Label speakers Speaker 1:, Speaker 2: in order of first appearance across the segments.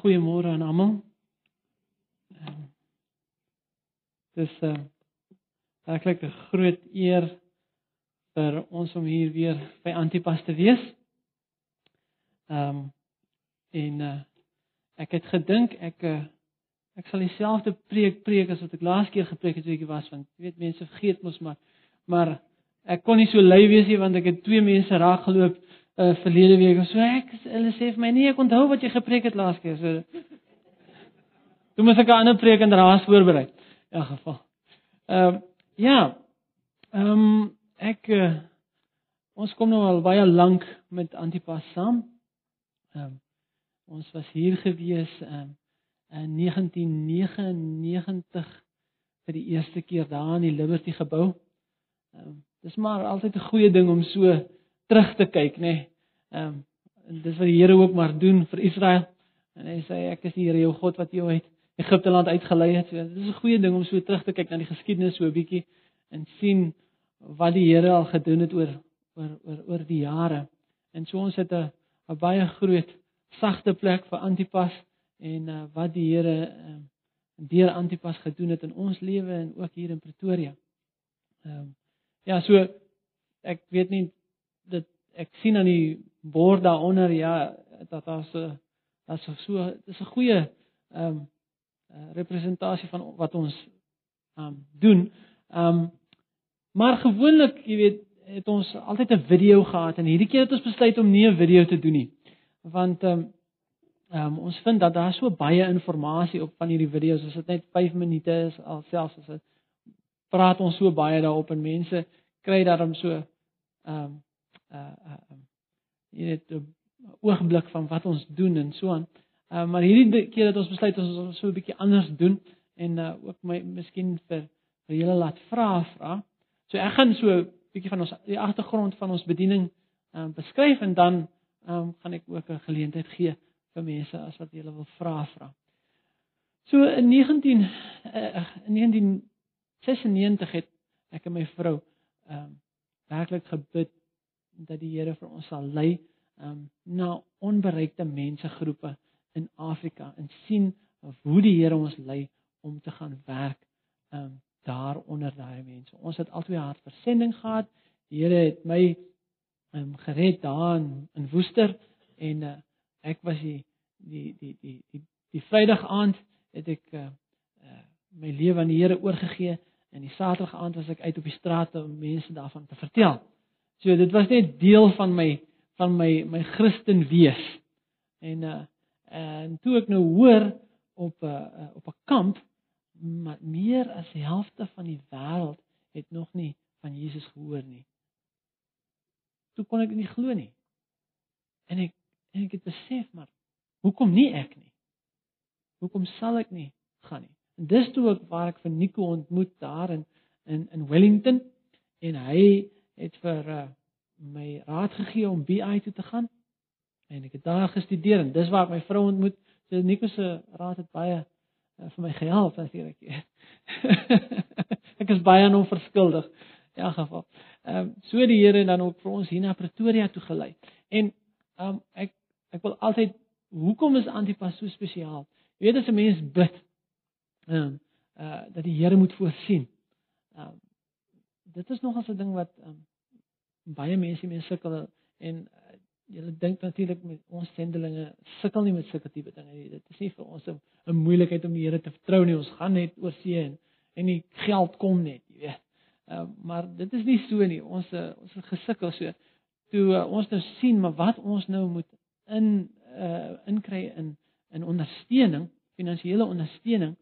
Speaker 1: goeiemôre aan almal. Ehm, Dis 'n uh, werklik 'n groot eer vir ons om hier weer by Antipas te wees. Ehm um, en uh, ek het gedink ek uh, ek sal dieselfde preek preek as wat ek laas keer gepreek het toe ek was want jy weet mense vergeet mos maar maar ek kon nie so lui wees nie want ek het twee mense raak geloop uh, verlede week of so ek hulle sê vir my nee ek onthou wat jy gepreek het laas keer so Toe moet ek 'n ander preek inderdaad voorberei. In elk geval. Ehm uh, ja. Ehm um, ek uh, ons kom nou al baie lank met Antipas saam. Ehm um, ons was hier gewees um, in 1999 vir die eerste keer daar in die Liberty gebou. Ehm um, dis maar altyd 'n goeie ding om so terug te kyk, nê. Nee. Ehm um, en dis wat die Here ook maar doen vir Israel. En hy sê ek is die Here jou God wat jou uit Egipte land uitgelei het. So, dit is 'n goeie ding om so terug te kyk na die geskiedenis so 'n bietjie en sien wat die Here al gedoen het oor oor oor oor die jare. En so ons het 'n 'n baie groot sagte plek vir Antipas en uh, wat die Here uh, deur Antipas gedoen het in ons lewe en ook hier in Pretoria. Ehm um, ja, so ek weet nie dit ek sien aan die bord daaronder ja dat daar so daar's so dis 'n goeie ehm um, representasie van wat ons um doen. Um maar gewoonlik, jy weet, het ons altyd 'n video gehad en hierdie keer het ons besluit om nie 'n video te doen nie. Want um um ons vind dat daar so baie inligting op van hierdie video's, as dit net 5 minute is, alselfs as dit praat ons so baie daarop en mense kry daarom so um uh uh jy weet 'n oogblik van wat ons doen en so aan. Uh, maar hierdie keer het ons besluit ons ons so 'n bietjie anders doen en uh, ook my miskien vir vir julle laat vra vra. So ek gaan so 'n bietjie van ons die agtergrond van ons bediening um, beskryf en dan um, gaan ek ook 'n geleentheid gee vir mense as wat julle wil vra vra. So in 19 uh, in 1996 het ek en my vrou ehm um, werklik gebid dat die Here vir ons sal lei um, na onbereikte mensegroepe in Afrika en sien hoe die Here ons lei om te gaan werk um daar onder daai mense. Ons het altyd hard versending gehad. Die Here het my um gered daar in, in Woester en uh, ek was die die die die die die Vrydag aand het ek uh, uh my lewe aan die Here oorgegee en die Saterdag aand was ek uit op die strate om mense daarvan te vertel. So dit was net deel van my van my my Christen wees. En uh En toe ek nou hoor op 'n uh, op 'n kamp maar meer as die helfte van die wêreld het nog nie van Jesus gehoor nie. Toe kon ek nie glo nie. En ek en ek het besef maar hoekom nie ek nie? Hoekom sal ek nie gaan nie? En dis toe ek waar ek vir Nico ontmoet daar in in in Wellington en hy het vir uh, my raad gegee om BI toe te gaan en ek het daar gestudeer en dis waar ek my vrou ontmoet. So Nico se raad het baie uh, vir my gehelp natuurlik. ek is baie aan hom verskuldig in elk geval. Ehm um, so die Here dan ook vir ons hier na Pretoria toe gelei. En ehm um, ek ek wil altyd hoekom is Antipas so spesiaal? Jy weet as 'n mens bid ehm um, uh dat die Here moet voorsien. Ehm um, dit is nog 'n ding wat um, baie mense mee sukkel en Julle dink natuurlik met ons sendelinge sukkel nie met sulke tipe dinge nie. Dit is nie vir ons 'n moeilikheid om die Here te vertrou nie. Ons gaan net oor see en en die geld kom net, jy weet. Uh, maar dit is nie so nie. Ons uh, ons het gesukkel so. Toe uh, ons nou sien maar wat ons nou moet in uh inkry in in ondersteuning, finansiële ondersteuning.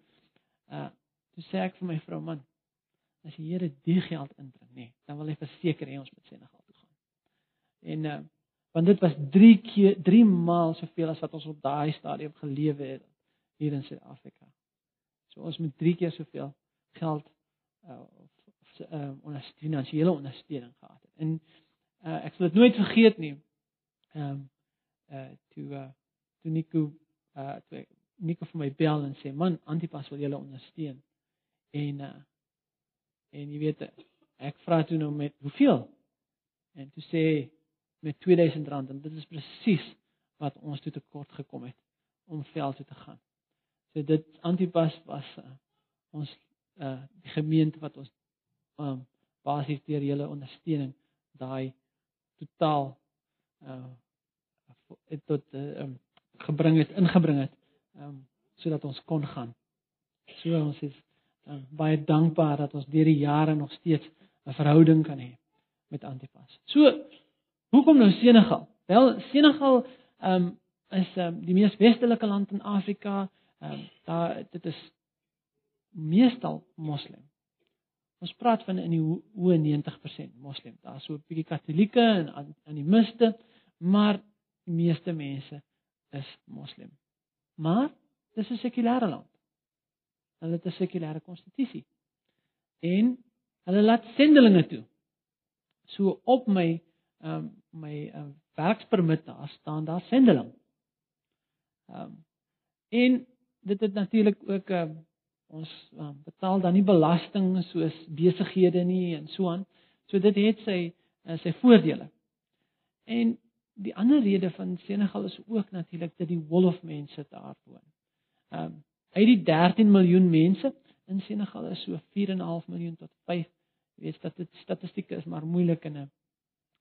Speaker 1: Uh toe sê ek vir my vrou man, as die Here die geld inbring, nee, dan wil hy verseker hê ons moet Senegal toe gaan. En uh want dit was 3 keer 3 maal soveel as wat ons op daai stadium gelewe het hier in Suid-Afrika. So ons moet 3 keer soveel geld uh, of uh, ons finansiële ondersteuning gehad het. En uh, ek sal dit nooit vergeet nie. Ehm um, uh toe uh toe Nico uh toe Nico vir my bel en sê man Antipas wil julle ondersteun. En uh en jy weet ek vra toe nou met hoeveel? En toe sê met R2000 en dit is presies wat ons toe tekort gekom het om veld toe te gaan. So dit Antipas was uh, ons uh die gemeente wat ons um basies deur julle ondersteuning daai totaal uh tot uh, um gebring het ingebring het um sodat ons kon gaan. So ons is baie dankbaar dat ons deur die jare nog steeds 'n verhouding kan hê met Antipas. So hoekom nou Senegal? Wel Senegal um is um, die mees westelike land in Afrika. Ehm um, daar dit is meestal moslim. Ons praat van in die hoë 90% moslim. Daar's so 'n bietjie katolieke en animiste, maar die meeste mense is moslim. Maar dis 'n sekulêre land. Hulle het 'n sekulêre konstitusie. En hulle laat sendelinge toe. So op my ehm um, my um, werkspermit daar staan daar sendeling. Ehm um, en dit het natuurlik ook uh, ons uh, betaal dan nie belasting soos besighede nie en so aan. So dit het sy uh, sy voordele. En die ander rede van Senegal is ook natuurlik dat die wolf mense daar woon. Ehm um, uit die 13 miljoen mense in Senegal is so 4.5 miljoen tot 5. Jy weet dat dit statistieke is maar moeilik in 'n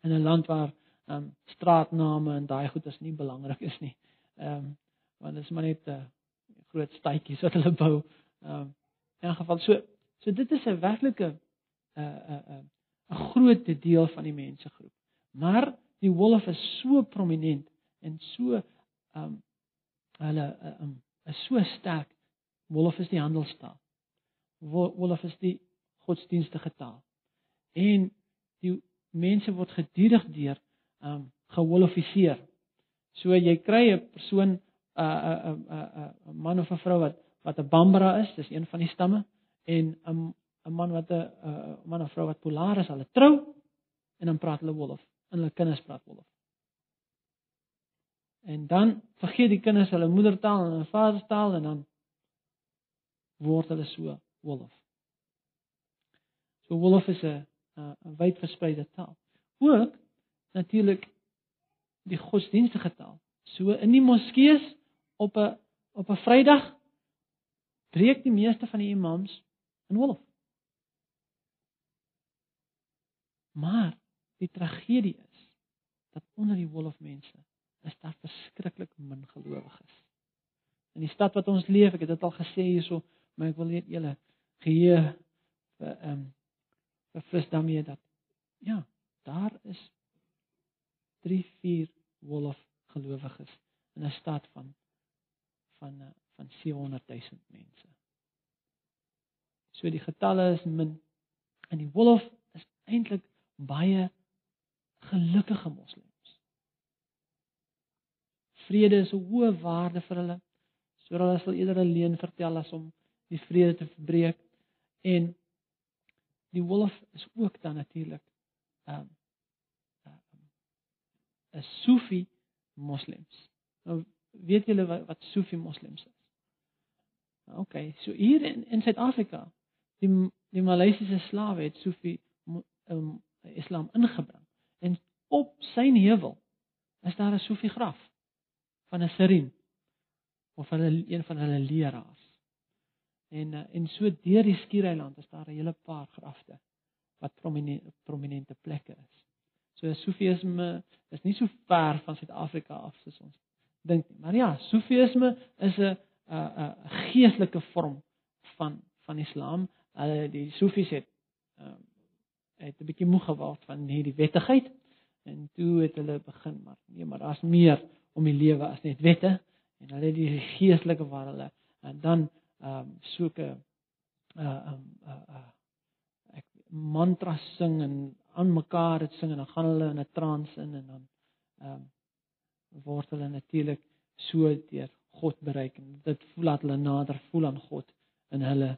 Speaker 1: in 'n land waar ehm um, straatname en daai goed is nie belangrik is nie. Ehm um, want dit is maar net 'n uh, groot stadjies wat hulle bou. Ehm um, in geval so so dit is 'n werklike 'n uh, 'n uh, 'n uh, 'n groot deel van die mensegroep. Maar die wolf is so prominent en so ehm um, hulle ehm um, is so sterk. Wolf is die handelstaal. Wolf is die godsdienstige taal. En die mense word gedurig deur ehm um, gewolfiseer. So jy kry 'n persoon 'n 'n 'n 'n man of 'n vrou wat wat 'n Bambara is, dis een van die stamme en 'n 'n man wat 'n 'n man of vrou wat Polar is, hulle trou en dan praat hulle Wolof en hulle kinders praat Wolof. En dan vergeet die kinders hulle moedertaal en hulle vaderstaal en dan word hulle so Wolof. So Wolof is 'n 'n wyd verspreide taal. Ook natuurlik die godsdienstige taal. So in die moskeeë op 'n op 'n Vrydag breek die meeste van die imams in wolf. Maar die tragedie is dat onder die wolfmense is daar verskriklik min gelowiges. In die stad wat ons leef, ek het dit al gesê hierso, maar ek wil net julle geheue vir ehm um, verfris daarmee dat ja, daar is 3 4 wolf gelowiges in 'n stad van van eh, van 700 000 mense. So die getalle is min en die wolf is eintlik baie gelukkige moslems. Vrede is 'n hoë waarde vir hulle. So hulle sal eerder 'n leuen vertel as om die vrede te verbreek en die wolf is ook dan natuurlik ehm um, 'n Sufi moslems. Nou weet julle wat, wat Sufi moslems is? OK, so hier in in Suid-Afrika, die die Maleisiese slawe het Sufi um, Islam ingebring. En op sy heuwel is daar 'n Sufi graf van 'n Sirin of van 'n een van hulle leraars. En uh, en so deur die Skiereiland is daar 'n hele paar grafte wat prominente prominente plekke is. So Sufisme is nie so ver van Suid-Afrika af soos ons dink nie. Maar ja, Sufisme is 'n 'n geestelike vorm van van Islam. Hulle die Sufis het ehm het 'n bietjie moeg geword van hierdie wettigheid en toe het hulle begin maar nee, maar daar's meer om die lewe as net wette en hulle het die geestelike waar hulle en dan ehm um, soek 'n ehm uh, uh, ek mantra sing en aan mekaar dit sing en dan gaan hulle in 'n trance in en dan ehm um, word hulle natuurlik so deur God bereik en dit voel dat hulle nader voel aan God in hulle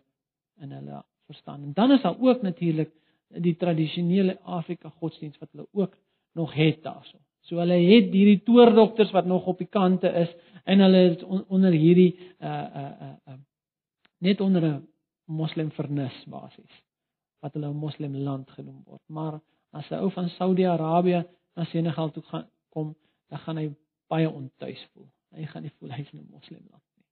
Speaker 1: in hulle verstaan. En dan is daar ook natuurlik die tradisionele Afrika godsdiens wat hulle ook nog het daarso. So hulle het hierdie toordokters wat nog op die kante is en hulle is on, onder hierdie uh uh uh, uh net onder 'n moslem vernis basies wat hulle 'n moslem land genoem word. Maar as 'n ou van Saudi-Arabië na Senegal toe gaan kom, dan gaan hy baie ontuis voel. Hy gaan nie voel hy's in 'n moslimland nie.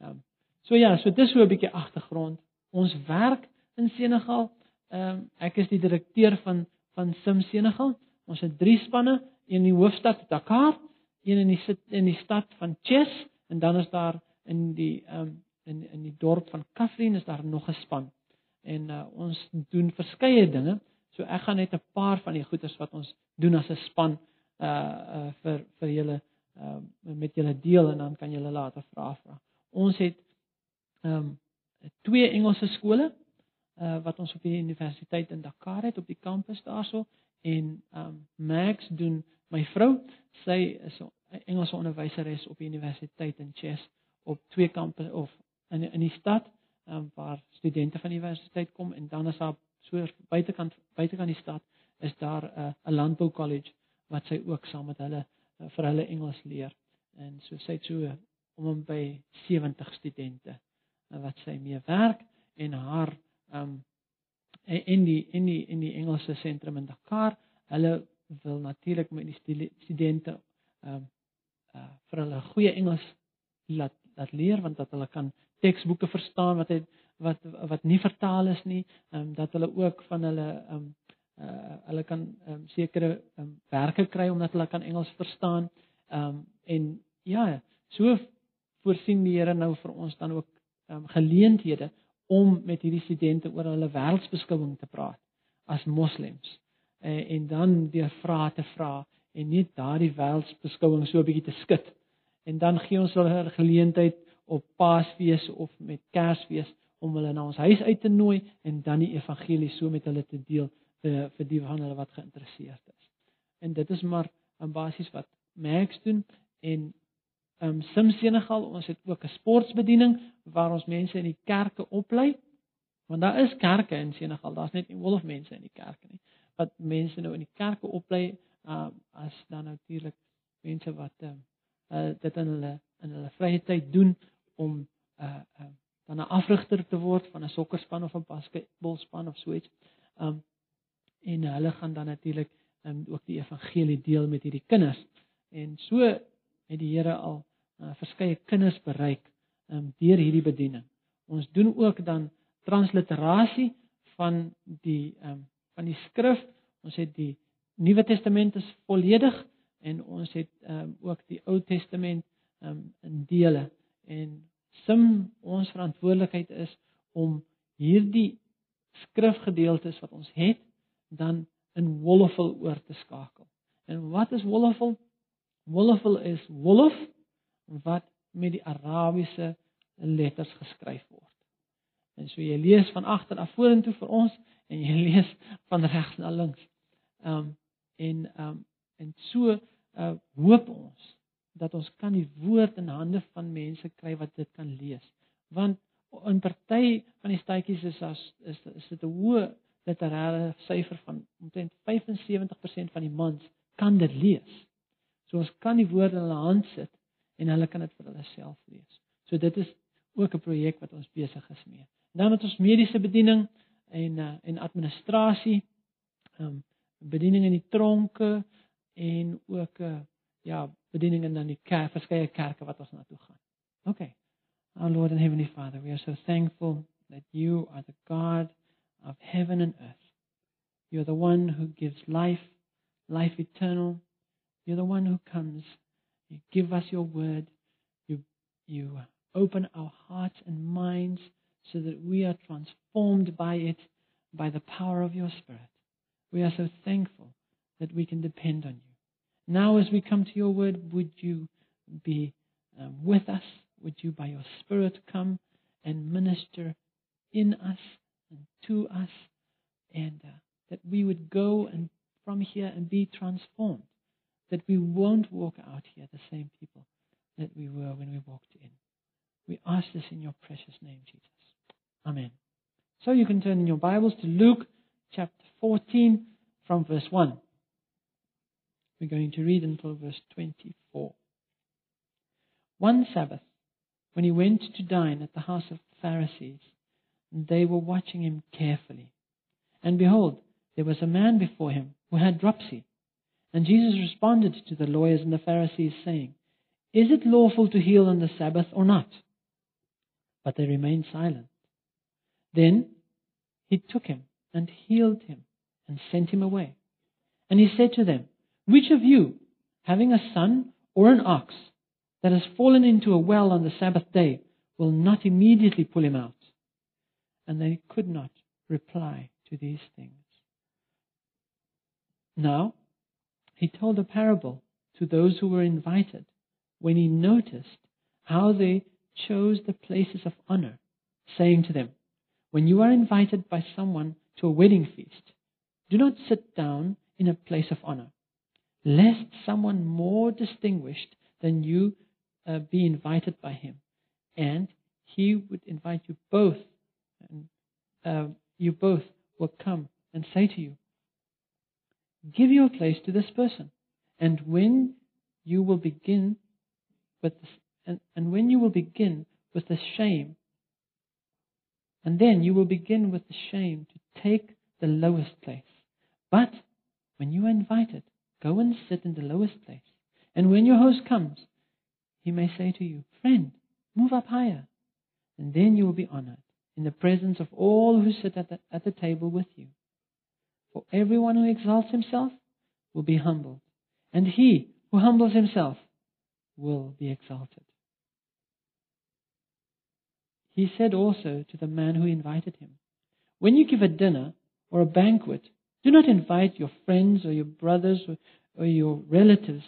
Speaker 1: Ehm um, so ja, so dis so 'n bietjie agtergrond. Ons werk in Senegal. Ehm um, ek is die direkteur van van Sim Senegal. Ons het drie spanne, een in die hoofstad Dakar, een in die in die stad van Chess en dan is daar in die ehm um, in in die dorp van Kafrin is daar nog 'n span. En uh, ons doen verskeie dinge. So ek gaan net 'n paar van die goeders wat ons doen as 'n span uh uh vir vir julle uh met julle deel en dan kan julle later vra vra. Ons het ehm um, twee Engelse skole uh wat ons op die universiteit in Dakar het op die kampus daarso en ehm um, Max doen my vrou sy is 'n Engelse onderwyseres op die universiteit in Chess op twee kampusse of in in die stad um, waar studente van die universiteit kom en dan is daar so buitekant buitekant die stad is daar 'n uh, 'n landbou college wat sy ook saam met hulle uh, vir hulle Engels leer. En so sy het so om en by 70 studente uh, wat sy mee werk en haar um in die in die in die Engelse sentrum in Dakar. Hulle wil natuurlik met die studente um uh, vir hulle goeie Engels laat laat leer want dat hulle kan teksboeke verstaan wat het wat wat nie vertaal is nie, ehm um, dat hulle ook van hulle ehm um, uh, hulle kan um, sekere um, werke kry omdat hulle kan Engels verstaan. Ehm um, en ja, so voorsien die Here nou vir ons dan ook ehm um, geleenthede om met hierdie studente oor hulle wêreldsbeskouing te praat as moslems. Uh, en dan deur vrae te vra en nie daardie wêreldsbeskouing so 'n bietjie te skud. En dan gee ons hulle geleentheid op Paasfees of met Kersfees om hulle na ons huis uit te nooi en dan die evangelie so met hulle te deel vir vir die van hulle wat geïnteresseerd is. En dit is maar in basies wat Max doen en ehm um, Sim Senegal, ons het ook 'n sportbediening waar ons mense in die kerke oplei. Want daar is kerke in Senegal, daar's net nie wolf mense in die kerke nie. Wat mense nou in die kerke oplei, ehm um, as dan natuurlik mense wat ehm um, uh, dit in hulle in hulle vrye tyd doen om uh, uh dan 'n afrigter te word van 'n sokkerspan of 'n basketbalspan of so iets. Um en hulle gaan dan natuurlik um ook die evangelie deel met hierdie kinders. En so het die Here al uh, verskeie kinders bereik um deur hierdie bediening. Ons doen ook dan transliterasie van die um van die skrif. Ons het die Nuwe Testament is volledig en ons het um ook die Ou Testament um in dele en sim ons verantwoordelikheid is om hierdie skrifgedeeltes wat ons het dan in wolofel oor te skakel. En wat is wolofel? Wolofel is wolof wat met die Arabiese letters geskryf word. En so jy lees van agter af vorentoe vir ons en jy lees van regs na links. Ehm um, en ehm um, en so uh, hoop ons dat ons kan die woord in hande van mense kry wat dit kan lees. Want in party van die stytjies is as is is dit 'n hoë literêre syfer van omtrent 75% van die mans kan dit lees. So ons kan die woorde in hulle hand sit en hulle kan dit vir hulle self lees. So dit is ook 'n projek wat ons besig is mee. Dan het ons mediese bediening en uh, en administrasie, ehm um, bediening in die tronke en ook 'n uh, ja, bediening in dan die kerk, verskeie kerke wat ons na toe gaan. Okay. Our Lord and Heavenly Father, we are so thankful that you are the God of heaven and earth. You're the one who gives life, life eternal. You're the one who comes. You give us your word. You, you open our hearts and minds so that we are transformed by it by the power of your Spirit. We are so thankful that we can depend on you. Now, as we come to your word, would you be um, with us? Would you, by your Spirit, come and minister in us and to us, and uh, that we would go and from here and be transformed, that we won't walk out here the same people that we were when we walked in. We ask this in your precious name, Jesus. Amen. So you can turn in your Bibles to Luke chapter 14 from verse 1. We're going to read until verse 24. One Sabbath, when he went to dine at the house of the Pharisees, they were watching him carefully. And behold, there was a man before him who had dropsy. And Jesus responded to the lawyers and the Pharisees, saying, Is it lawful to heal on the Sabbath or not? But they remained silent. Then he took him and healed him and sent him away. And he said to them, Which of you, having a son or an ox that has fallen into a well on the Sabbath day, will not immediately pull him out? And they could not reply to these things. Now, he told a parable to those who were invited when he noticed how they chose the places of honor, saying to them, When you are invited by someone to a wedding feast, do not sit down in a place of honor, lest someone more distinguished than you uh, be invited by him, and he would invite you both, and uh, you both will come and say to you, Give your place to this person. And when you will begin with this, and, and when you will begin with the shame, and then you will begin with the shame to take the lowest place. But when you are invited, go and sit in the lowest place. And when your host comes, he may say to you, Friend, move up higher. And then you will be honored in the presence of all who sit at the, at the table with you. For everyone who exalts himself will be humbled, and he who humbles himself will be exalted. He said also to the man who invited him, When you give a dinner or a banquet, do not invite your friends or your brothers or, or your relatives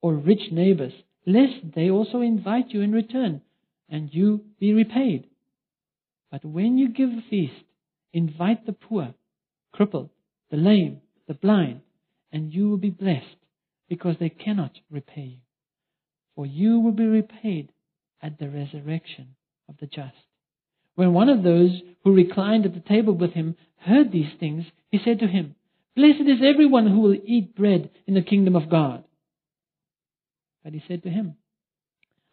Speaker 1: or rich neighbors, lest they also invite you in return and you be repaid. But when you give a feast, invite the poor, crippled, the lame, the blind, and you will be blessed because they cannot repay you. For you will be repaid at the resurrection of the just. When one of those who reclined at the table with him heard these things, he said to him, Blessed is everyone who will eat bread in the kingdom of God. But he said to him,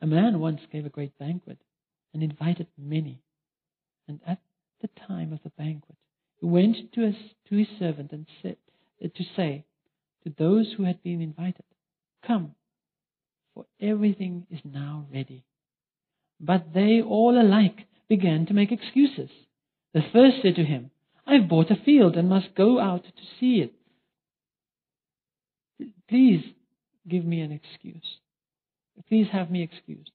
Speaker 1: A man once gave a great banquet and invited many. And at the time of the banquet, he went to his, to his servant and said, uh, to say to those who had been invited, Come, for everything is now ready. But they all alike began to make excuses. The first said to him, I have bought a field and must go out to see it. Please give me an excuse. Please have me excused.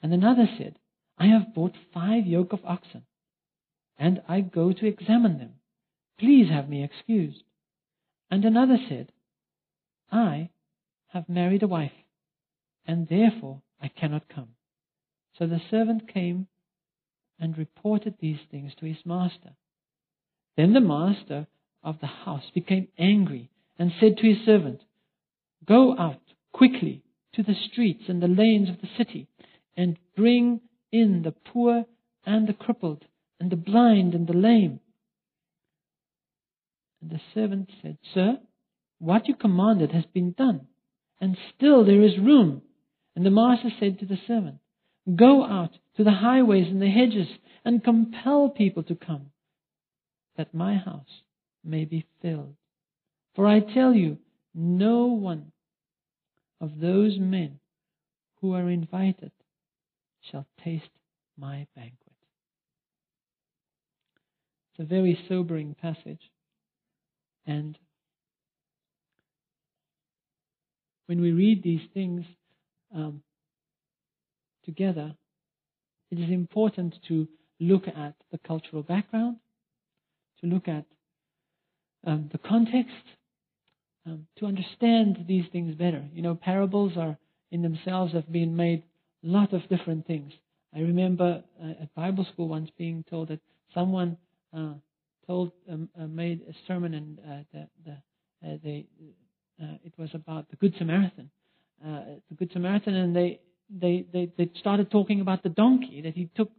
Speaker 1: And another said, I have bought five yoke of oxen, and I go to examine them. Please have me excused. And another said, I have married a wife, and therefore I cannot come. So the servant came and reported these things to his master. Then the master of the house became angry and said to his servant, Go out quickly to the streets and the lanes of the city and bring in the poor and the crippled and the blind and the lame. And the servant said, Sir, what you commanded has been done, and still there is room. And the master said to the servant, Go out to the highways and the hedges and compel people to come, that my house may be filled. For I tell you, no one of those men who are invited shall taste my banquet. It's a very sobering passage. And when we read these things um, together, it is important to look at the cultural background, look at um, the context, um, to understand these things better. You know, parables are in themselves have been made a lot of different things. I remember uh, at Bible school once being told that someone uh, told um, uh, made a sermon and uh, the, the, uh, they, uh, it was about the Good Samaritan, the Good Samaritan, and they, they they they started talking about the donkey that he took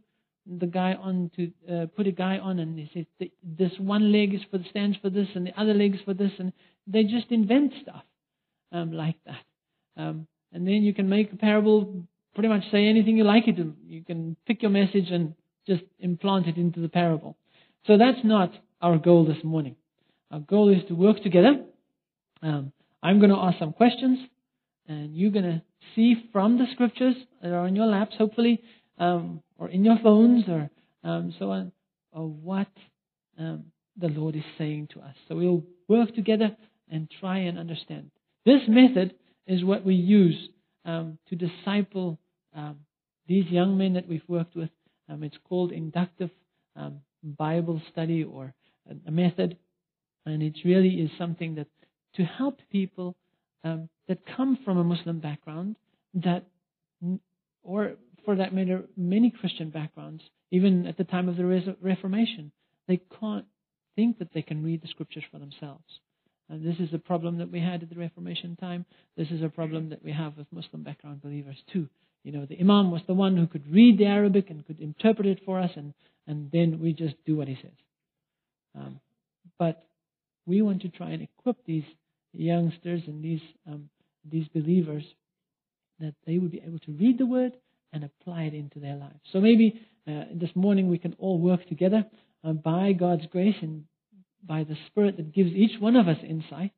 Speaker 1: the guy on to put a guy on, and he said this one leg is for the stands for this, and the other leg is for this, and they just invent stuff um, like that. Um, and then you can make a parable pretty much say anything you like it. You can pick your message and just implant it into the parable. So that's not our goal this morning. Our goal is to work together. Um, I'm going to ask some questions, and you're going to see from the scriptures that are on your laps, hopefully, um, or in your phones, or um, so on, of what um, the Lord is saying to us. So we'll work together and try and understand. This method is what we use um, to disciple um, these young men that we've worked with. Um, it's called inductive um, Bible study or a method, and it really is something that to help people that come from a Muslim background that, or for that matter, many Christian backgrounds, even at the time of the Reformation, they can't think that they can read the scriptures for themselves. And this is a problem that we had at the Reformation time. This is a problem that we have with Muslim background believers too. You know, the Imam was the one who could read the Arabic and could interpret it for us, and, and then we just do what he says. Um, but we want to try and equip these youngsters and these um, these believers that they would be able to read the word and apply it into their lives. So maybe uh, this morning we can all work together uh, by God's grace and by the Spirit that gives each one of us insight,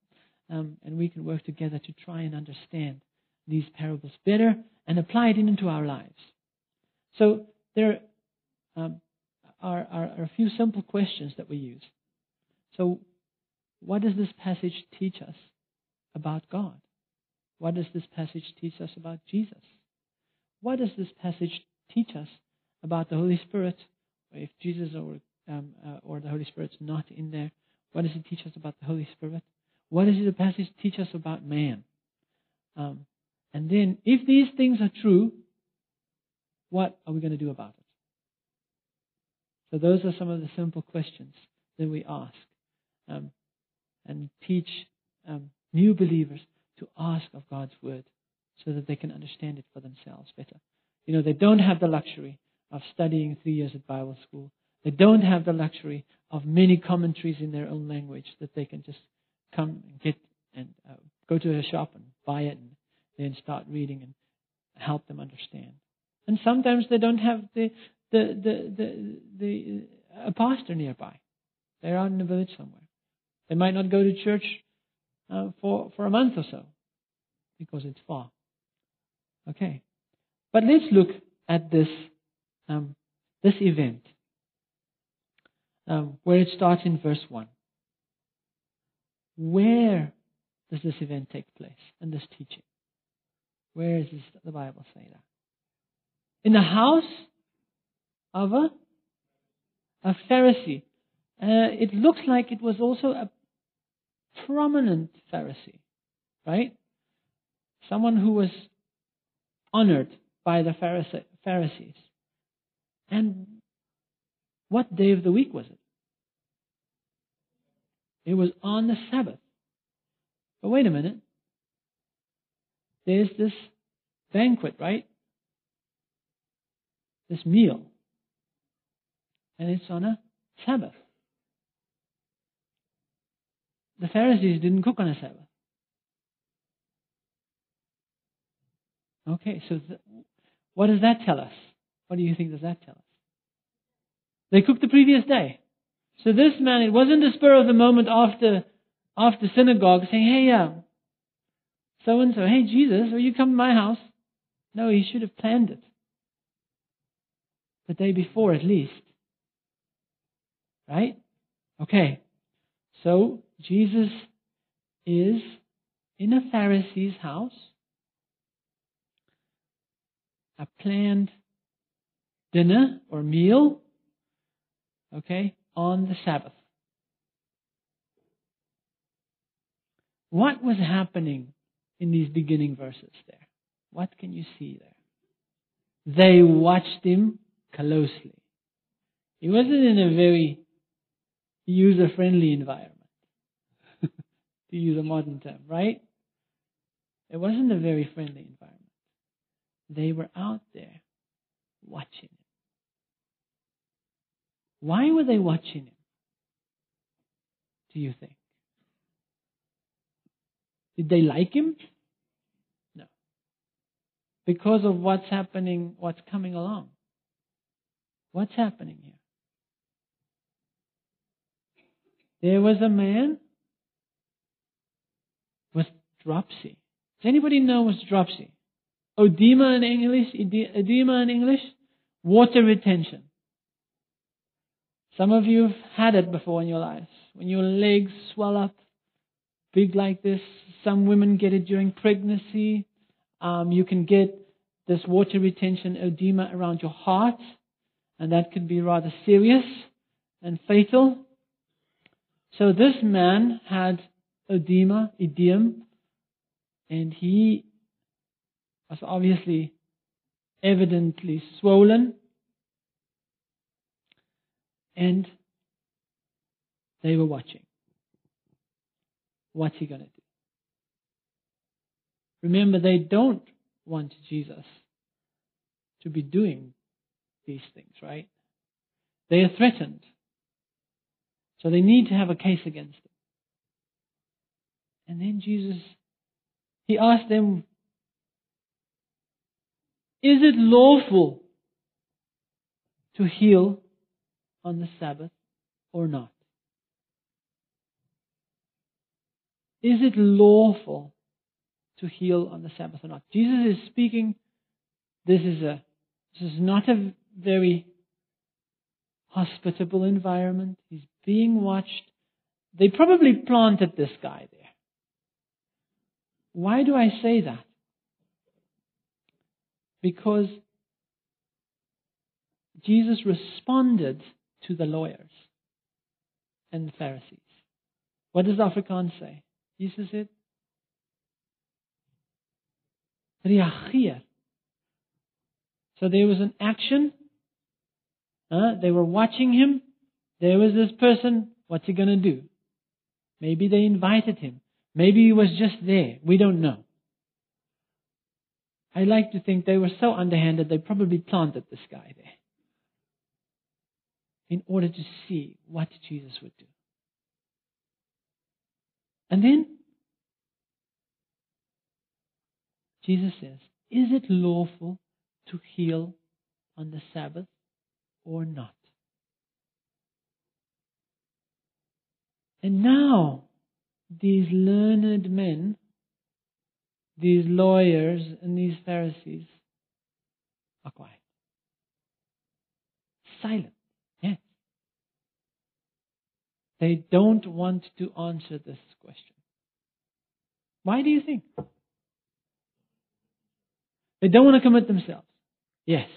Speaker 1: um, and we can work together to try and understand these parables better and apply it into our lives. So there um, are, are, are a few simple questions that we use. So, what does this passage teach us about God? What does this passage teach us about Jesus? What does this passage teach us about the Holy Spirit? If Jesus or um, uh, or the Holy Spirit's not in there, what does it teach us about the Holy Spirit? What does the passage teach us about man? Um, and then, if these things are true, what are we going to do about it? So, those are some of the simple questions that we ask um, and teach um, new believers to ask of God's Word so that they can understand it for themselves better. You know, they don't have the luxury of studying three years at Bible school. They don't have the luxury of many commentaries in their own language that they can just come and get and uh, go to a shop and buy it and then start reading and help them understand. And sometimes they don't have the the the the, the a pastor nearby. They're out in the village somewhere. They might not go to church uh, for for a month or so because it's far. Okay, but let's look at this um, this event um, where it starts in verse one. Where does this event take place and this teaching? Where does the Bible say that? In the house of a, a Pharisee. Uh, it looks like it was also a prominent Pharisee, right? Someone who was honored by the Pharisees. And what day of the week was it? It was on the Sabbath. But wait a minute. There's this banquet, right? This meal. And it's on a Sabbath. The Pharisees didn't cook on a Sabbath. Okay, so th- what does that tell us? What do you think does that tell us? They cooked the previous day. So this man, it wasn't a spur of the moment after after synagogue saying, "Hey, uh, so and so, hey Jesus, will you come to my house?" No, he should have planned it the day before at least. Right? Okay. So Jesus is in a Pharisee's house, a planned dinner or meal, okay, on the Sabbath. What was happening in these beginning verses there? What can you see there? They watched him closely. He wasn't in a very user friendly environment, to use a modern term, right? It wasn't a very friendly environment. They were out there watching him. Why were they watching him? Do you think? Did they like him? No. Because of what's happening, what's coming along. What's happening here? There was a man with dropsy. Does anybody know what's dropsy? Edema in English, edema in English, water retention. Some of you have had it before in your lives. When your legs swell up big like this. Some women get it during pregnancy. Um, you can get this water retention edema around your heart, and that can be rather serious and fatal. So this man had edema, edema, and he was obviously evidently swollen. And they were watching. What's he going to do? Remember, they don't want Jesus to be doing these things, right? They are threatened. So they need to have a case against them. And then Jesus, he asked them, Is it lawful to heal on the Sabbath or not? Is it lawful to heal on the Sabbath or not? Jesus is speaking. This is a this is not a very hospitable environment. He's being watched. They probably planted this guy there. Why do I say that? Because Jesus responded to the lawyers and the Pharisees. What does Afrikaans say? Jesus het reageer. So there was an action. Uh, they were watching him. There was this person. What's he going to do? Maybe they invited him. Maybe he was just there. We don't know. I like to think they were so underhanded they probably planted this guy there in order to see what Jesus would do. And then Jesus says, Is it lawful to heal on the Sabbath or not? And now, these learned men, these lawyers, and these Pharisees are quiet. Silent. They don't want to answer this question. Why do you think? They don't want to commit themselves. Yes.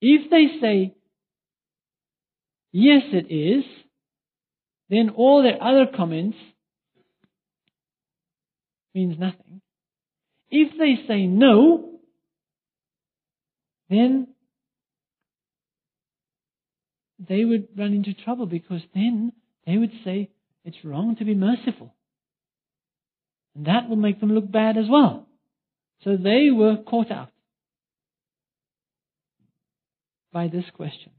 Speaker 1: If they say, yes, it is, then all their other comments means nothing. If they say no, then they would run into trouble because then they would say it's wrong to be merciful. And that will make them look bad as well. So they were caught out by this question.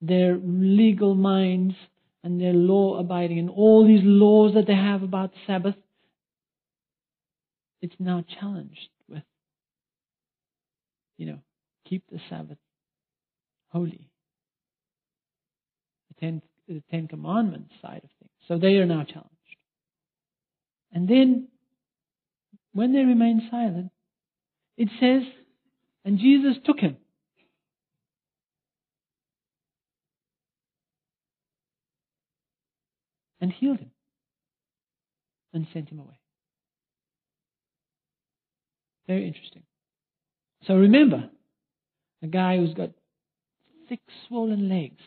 Speaker 1: Their legal minds and their law abiding and all these laws that they have about Sabbath, it's now challenged with, you know, keep the Sabbath holy the Ten, the Ten Commandments side of things. So they are now challenged. And then, when they remain silent, it says, and Jesus took him. And healed him. And sent him away. Very interesting. So remember, a guy who's got thick swollen legs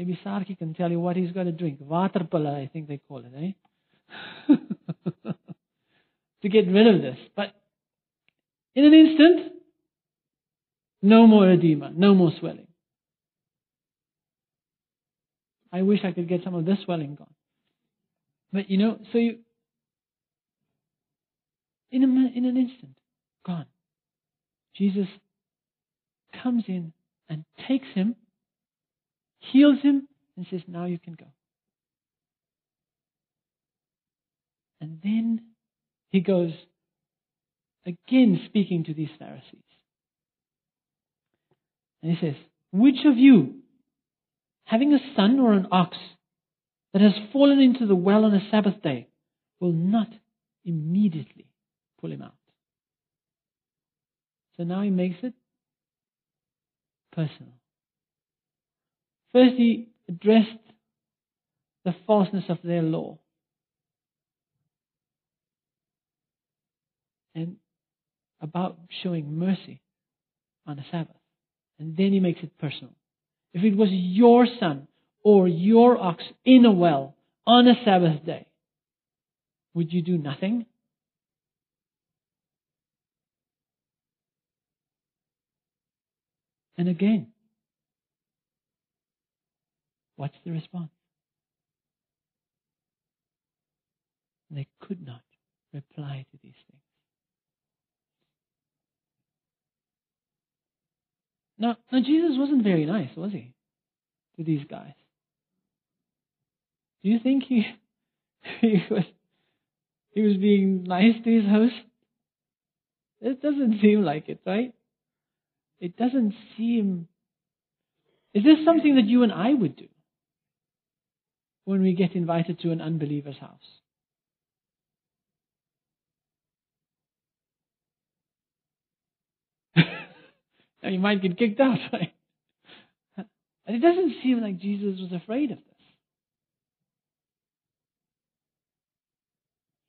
Speaker 1: Maybe Sarki can tell you what he's got to drink. Waterpilla, I think they call it, eh? to get rid of this. But in an instant, no more edema, no more swelling. I wish I could get some of this swelling gone. But you know, so you, in, a, in an instant, gone. Jesus comes in and takes him heals him, and says, Now you can go. And then he goes again speaking to these Pharisees. And he says, Which of you, having a son or an ox that has fallen into the well on a Sabbath day, will not immediately pull him out? So now he makes it personal. First, he addressed the falseness of their law. And about showing mercy on the Sabbath. And then he makes it personal. If it was your son or your ox in a well on a Sabbath day, would you do nothing? And again, what's the response? They could not reply to these things. Now, now Jesus wasn't very nice, was he, to these guys? Do you think he he was he was being nice to his host? It doesn't seem like it, right? It doesn't seem. Is this something that you and I would do when we get invited to an unbeliever's house? now you might get kicked out, right? And it doesn't seem like Jesus was afraid of this.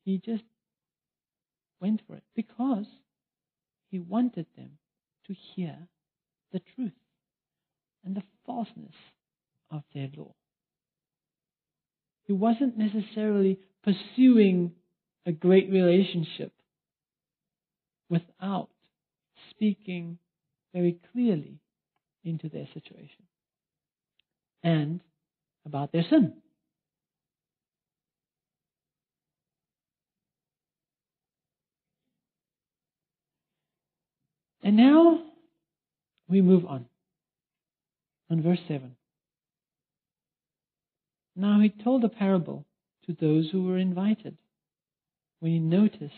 Speaker 1: He just went for it because he wanted them to hear the truth and the falseness of their law. He wasn't necessarily pursuing a great relationship without speaking very clearly into their situation and about their sin. And now we move on. On verse 7. Now he told a parable to those who were invited when he noticed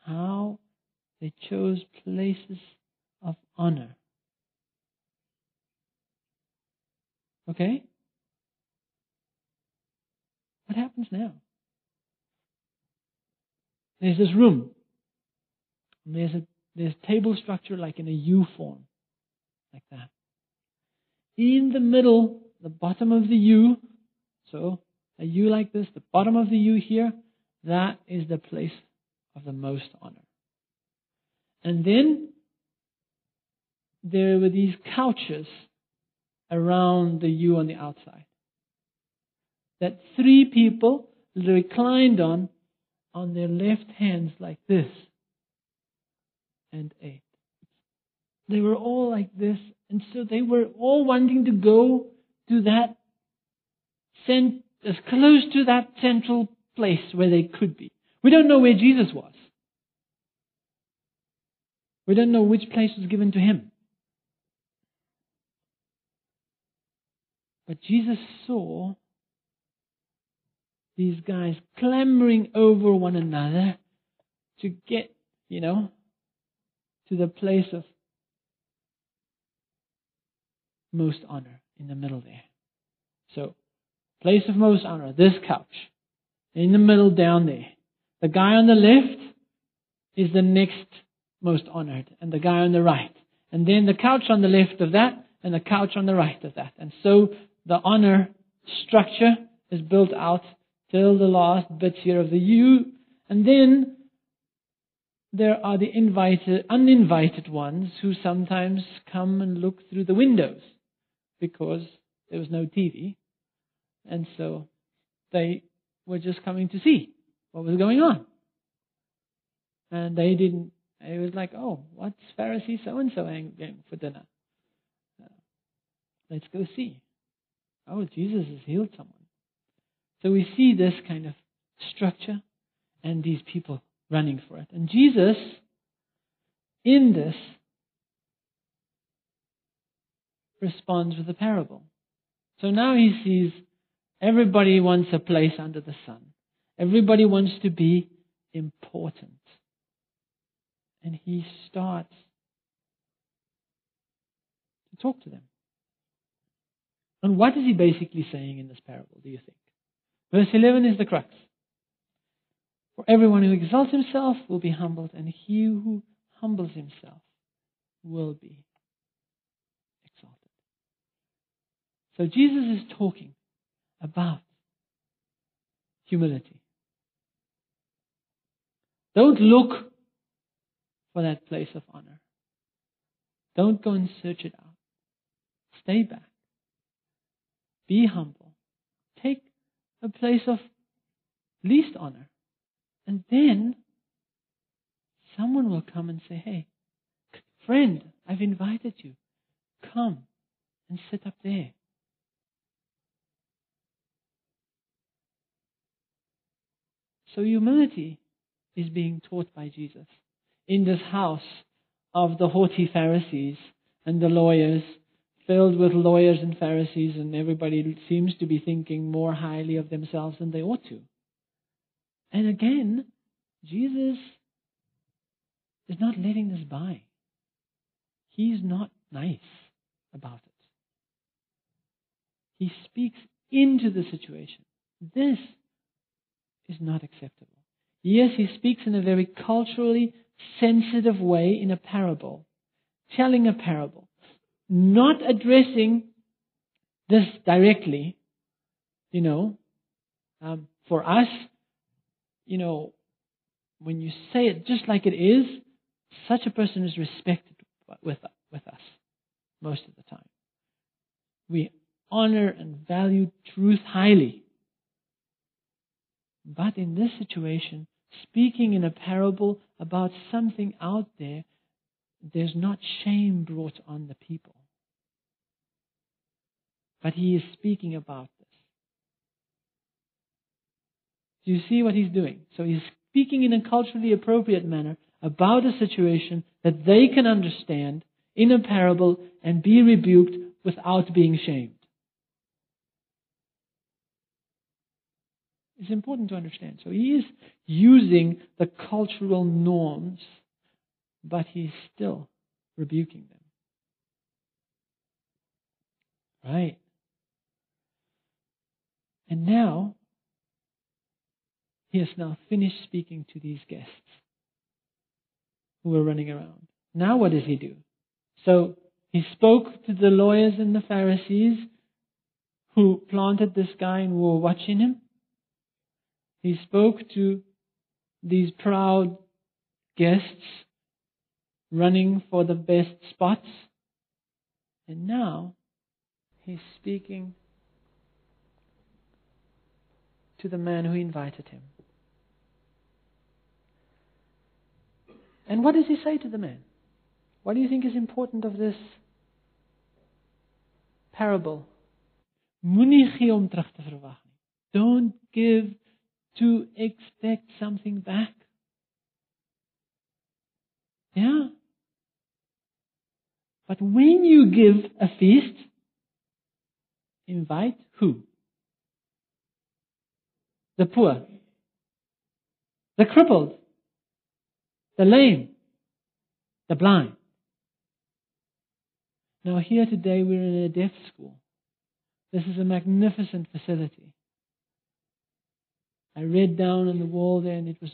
Speaker 1: how they chose places of honor. Okay? What happens now? There's this room. There's a there's table structure like in a U form, like that. In the middle, the bottom of the U, so a U like this, the bottom of the U here, that is the place of the most honor. And then there were these couches around the U on the outside that three people reclined on on their left hands like this and 8. They were all like this, and so they were all wanting to go to that, cent- as close to that central place where they could be. We don't know where Jesus was. We don't know which place was given to him. But Jesus saw these guys clambering over one another to get, you know, to the place of most honor in the middle there. So, place of most honor, this couch. In the middle down there. The guy on the left is the next most honored, and the guy on the right. And then the couch on the left of that, and the couch on the right of that. And so the honor structure is built out till the last bit here of the U. And then there are the invited, uninvited ones who sometimes come and look through the windows because there was no TV. And so they were just coming to see what was going on. And they didn't, it was like, oh, what's Pharisee so and so having for dinner? Uh, let's go see. Oh, Jesus has healed someone. So we see this kind of structure and these people running for it. And Jesus, in this, responds with a parable. So now he sees everybody wants a place under the sun. Everybody wants to be important. And he starts to talk to them. And what is he basically saying in this parable, do you think? Verse 11 is the crux. For everyone who exalts himself will be humbled, and he who humbles himself will be exalted. So Jesus is talking about humility. Don't look for that place of honor. Don't go and search it out. Stay back. Be humble. Take a place of least honor. And then someone will come and say, Hey, friend, I've invited you. Come and sit up there. So humility is being taught by Jesus in this house of the haughty Pharisees and the lawyers, filled with lawyers and Pharisees, and everybody seems to be thinking more highly of themselves than they ought to. And again, Jesus is not letting this by. He's not nice about it. He speaks into the situation. This is not acceptable. Yes, he speaks in a very culturally sensitive way in a parable, telling a parable, not addressing this directly. You know, um, for us, you know, when you say it just like it is, such a person is respected with, with us most of the time. We honor and value truth highly. But in this situation, speaking in a parable about something out there, there's not shame brought on the people. But he is speaking about this. Do you see what he's doing? So he's speaking in a culturally appropriate manner about a situation that they can understand in a parable and be rebuked without being shamed. It's important to understand. So he is using the cultural norms, but he's still rebuking them. Right. And now, he has now finished speaking to these guests who were running around. Now what does he do? So he spoke to the lawyers and the Pharisees who planted this guy and were watching him. He spoke to these proud guests running for the best spots. And now he's speaking to the man who invited him. And what does he say to the man? What do you think is important of this parable? Moenie gee om terug te verwag nie. Don't give to expect something back. Yeah. But when you give a feast, invite who? The poor, the crippled, the lame, the blind. Now, here today we're in a deaf school. This is a magnificent facility. I read down on the wall there, and it was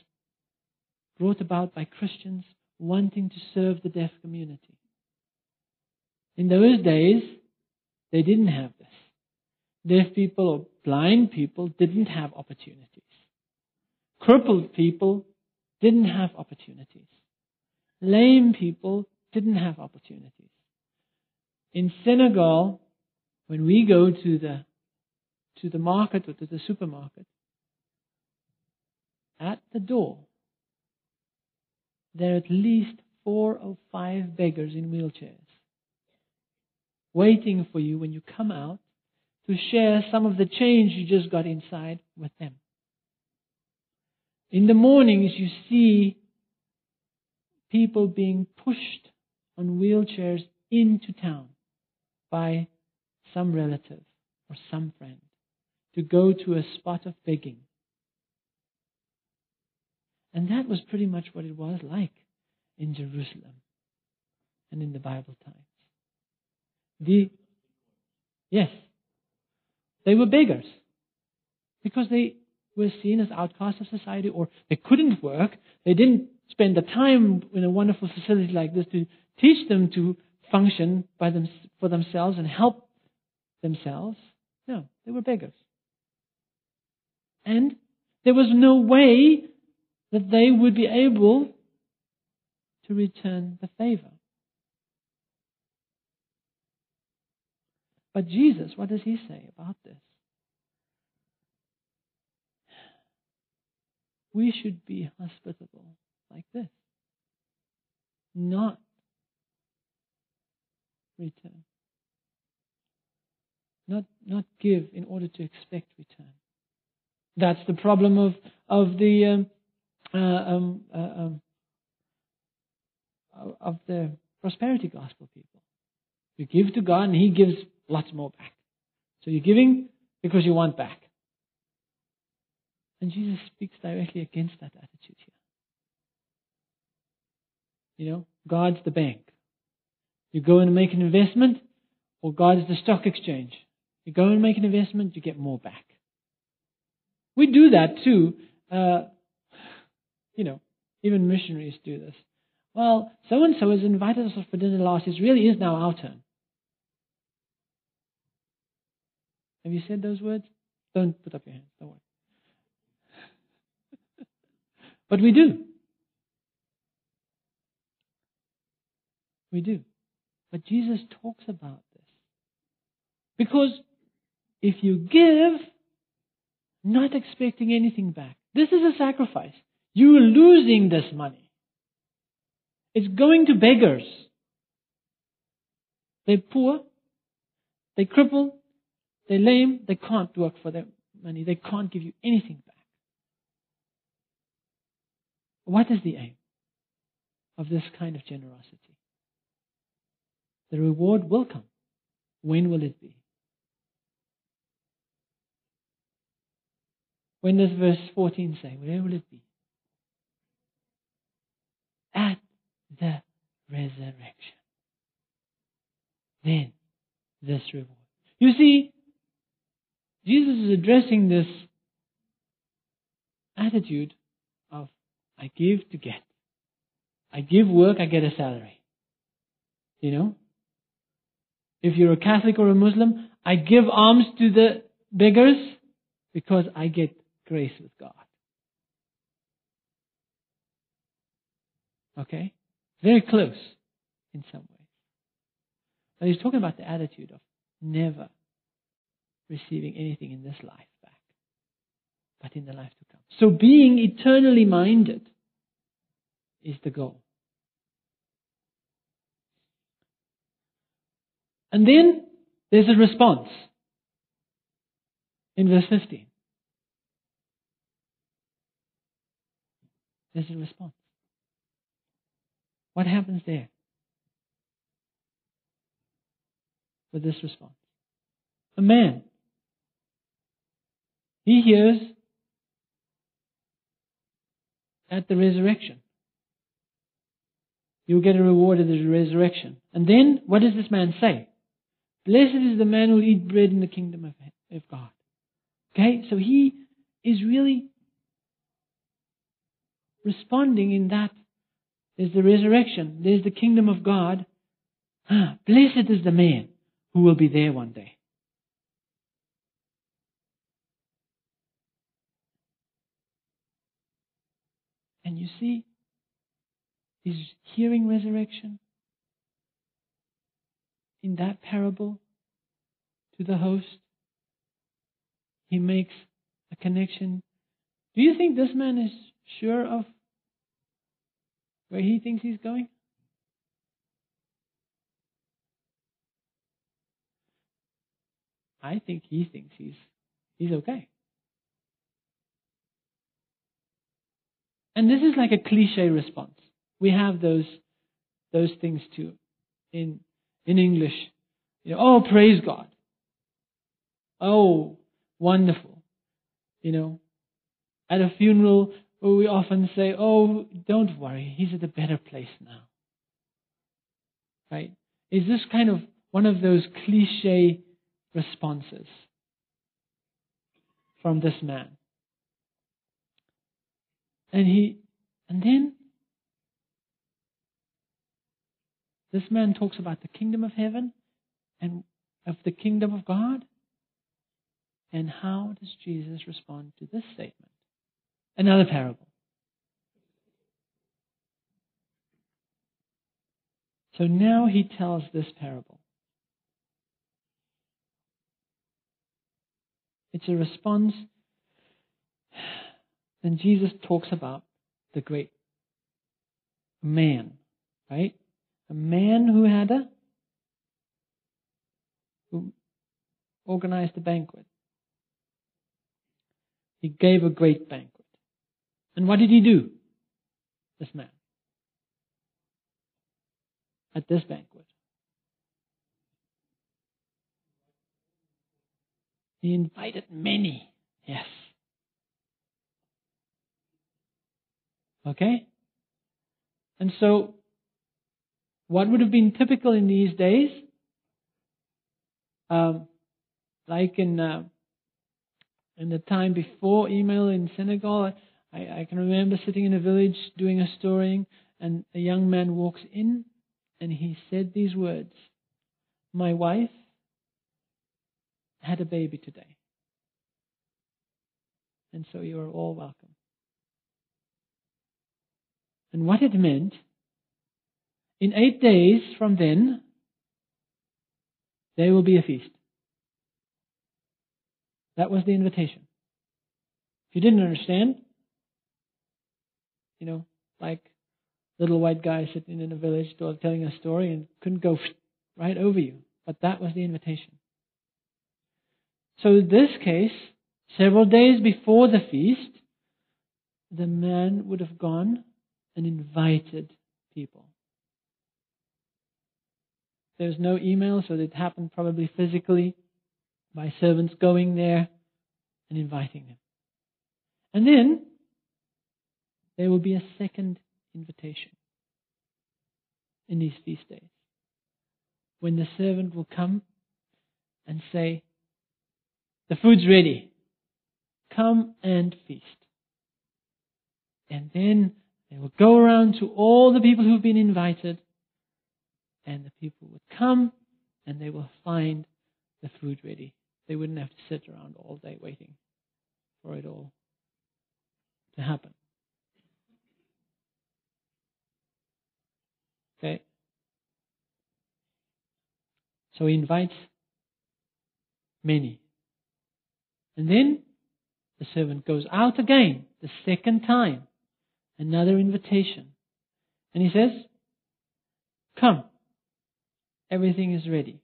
Speaker 1: brought about by Christians wanting to serve the deaf community. In those days, they didn't have this. Deaf people or blind people didn't have opportunities. Crippled people didn't have opportunities. Lame people didn't have opportunities. In Senegal, when we go to the to the market or to the supermarket, at the door, there are at least four or five beggars in wheelchairs waiting for you when you come out to share some of the change you just got inside with them. In the mornings, you see people being pushed on wheelchairs into town by some relative or some friend to go to a spot of begging. And that was pretty much what it was like in Jerusalem and in the Bible times. The, yes, they were beggars because they were seen as outcasts of society or they couldn't work. They didn't spend the time in a wonderful facility like this to teach them to function by them, for themselves and help themselves. No, they were beggars. And there was no way that they would be able to return the favor. But Jesus, what does he say about this? We should be hospitable like this, not return. Not, not give in order to expect return. That's the problem of, of the um, uh, um, uh, um, of the prosperity gospel people. You give to God and He gives lots more back. So you're giving because you want back. And Jesus speaks directly against that attitude here. You know, God's the bank. You go and make an investment, or God is the stock exchange. You go and make an investment, you get more back. We do that too. Uh, you know, even missionaries do this. Well, so and so has invited us for dinner last. It really is now our turn. Have you said those words? Don't put up your hands. Don't worry. But we do. We do. But Jesus talks about this. Because if you give, not expecting anything back, this is a sacrifice. You're losing this money. It's going to beggars. They're poor, they're crippled, they're lame, they can't work for their money, they can't give you anything back. What is the aim of this kind of generosity? The reward will come. When will it be? When does verse 14 say? Where will it be? At the resurrection. Then, this reward. You see, Jesus is addressing this attitude I give to get. I give work, I get a salary. You know? If you're a Catholic or a Muslim, I give alms to the beggars because I get grace with God. Okay? Very close in some ways. But he's talking about the attitude of never receiving anything in this life back, but in the life to come. So being eternally minded is the goal. And then there's a response in verse 15. There's a response. What happens there with this response? A man. He hears at the resurrection. You'll get a reward at the resurrection. And then, what does this man say? Blessed is the man who will eat bread in the kingdom of, of God. Okay, so he is really responding in that there's the resurrection, there's the kingdom of God. Ah, blessed is the man who will be there one day. And you see, he's hearing resurrection in that parable to the host. He makes a connection. Do you think this man is sure of where he thinks he's going? I think he thinks he's he's okay. And this is like a cliche response. We have those those things too in in English. You know, oh praise God. Oh, wonderful. You know, at a funeral, we often say, oh, don't worry, he's at a better place now. Right? Is this kind of one of those cliche responses from this man? And he, and then This man talks about the kingdom of heaven and of the kingdom of God. And how does Jesus respond to this statement? Another parable. So now he tells this parable. It's a response. And Jesus talks about the great man, right? A man who had a who organized a banquet. He gave a great banquet. And what did he do? This man. At this banquet. He invited many. Yes. Okay? And so, what would have been typical in these days? Um, like in uh, in the time before email in Senegal, I, I can remember sitting in a village doing a story, and a young man walks in, and he said these words: "My wife had a baby today, and so you are all welcome." And what it meant, in eight days from then, there will be a feast. That was the invitation. If you didn't understand, you know, like little white guy sitting in a village telling a story and couldn't go right over you. But that was the invitation. So in this case, several days before the feast, the man would have gone and invited people. There's no email, so it happened probably physically by servants going there and inviting them. And then there will be a second invitation in these feast days when the servant will come and say, The food's ready. Come and feast. And then they will go around to all the people who've been invited, and the people would come and they will find the food ready. They wouldn't have to sit around all day waiting for it all to happen. Okay? So he invites many. And then the servant goes out again, the second time. Another invitation. And he says, Come. Everything is ready.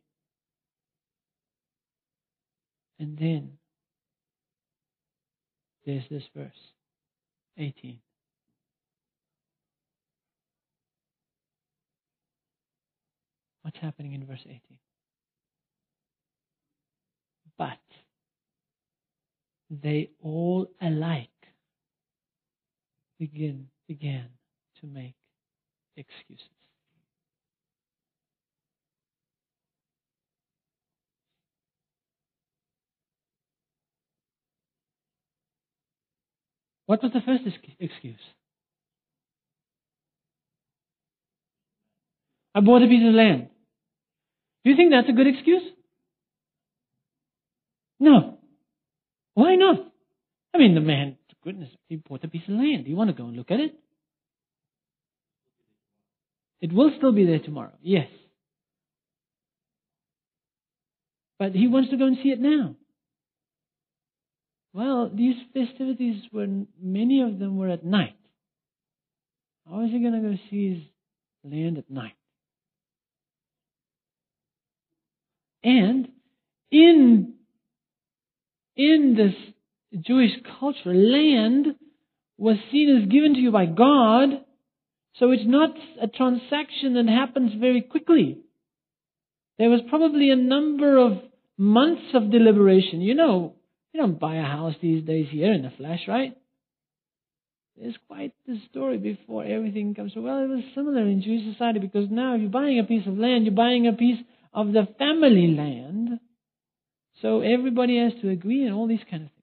Speaker 1: And then there's this verse 18. What's happening in verse 18? But they all alike begin began to make excuses. What was the first excuse? I bought a piece of land. Do you think that's a good excuse? No. Why not? I mean, the man goodness, he bought a piece of land. Do you want to go and look at it? It will still be there tomorrow, yes. But he wants to go and see it now. Well, these festivities were, many of them were at night. How is he going to go see his land at night? And in, in this Jewish culture, land was seen as given to you by God, so it's not a transaction that happens very quickly. There was probably a number of months of deliberation. You know, you don't buy a house these days here in a flash, right? There's quite the story before everything comes. Well, it was similar in Jewish society because now if you're buying a piece of land, you're buying a piece of the family land. So everybody has to agree and all these kind of things.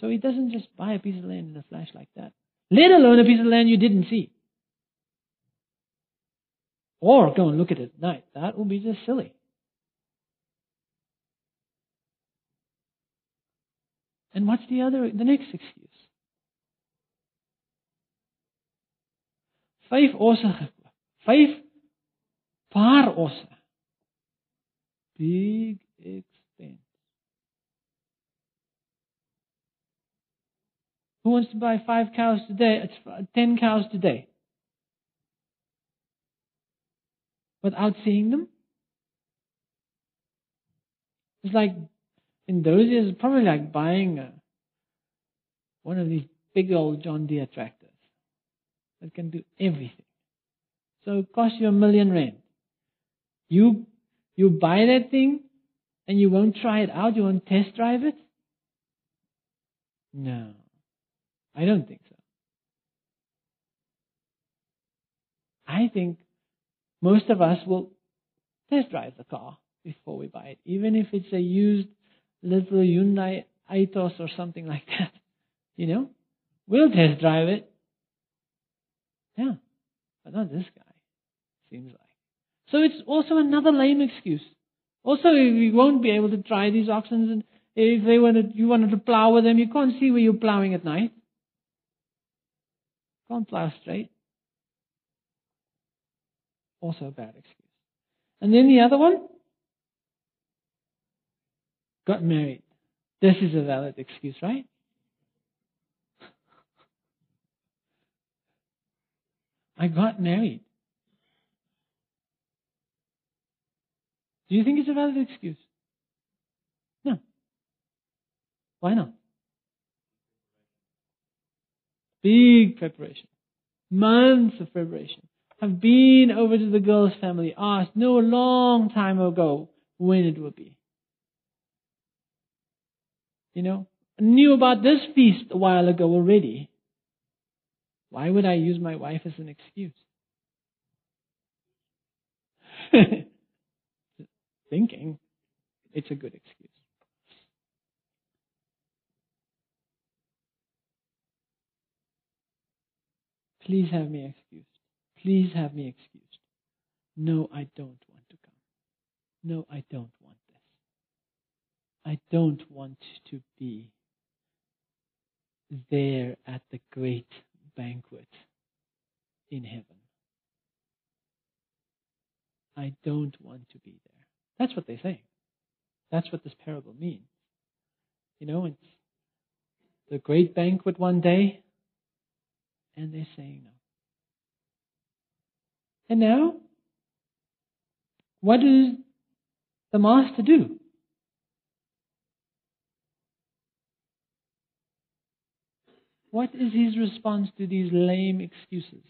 Speaker 1: So he doesn't just buy a piece of land in a flash like that, let alone a piece of land you didn't see. Or go and look at it at night. That would be just silly. And what's the other, the next excuse? Vyf osse gekoop. Vyf paar osse. Big expense. Who wants to buy five cows today? Uh, it's uh, ten cows today. Without seeing them? It's like in those years, probably like buying a, one of these big old John Deere tractors that can do everything. So it costs you a million rand. You you buy that thing and you won't try it out, you won't test drive it? No. I don't think so. I think most of us will test drive the car before we buy it, even if it's a used little Hyundai Atos or something like that. You know, we'll test drive it. Yeah, but not this guy. Seems like. So it's also another lame excuse. Also, you won't be able to try these oxen, and if they wanted, you wanted to plow with them, you can't see where you're plowing at night. Can't plow straight. Also a bad excuse. And then the other one, got married. This is a valid excuse, right? I got married. Do you think it's a valid excuse? No. Why not? Big preparation. Months of preparation. I've been over to the girl's family, asked, a long time ago when it would be. You know, knew about this feast a while ago already. Why would I use my wife as an excuse? Thinking it's a good excuse. Please have me excused. Please have me excused. No, I don't want to come. No, I don't. I don't want to be there at the great banquet in heaven. I don't want to be there. That's what they say. That's what this parable means. You know, it's the great banquet one day, and they're saying no. And now, what does the master do? What is his response to these lame excuses?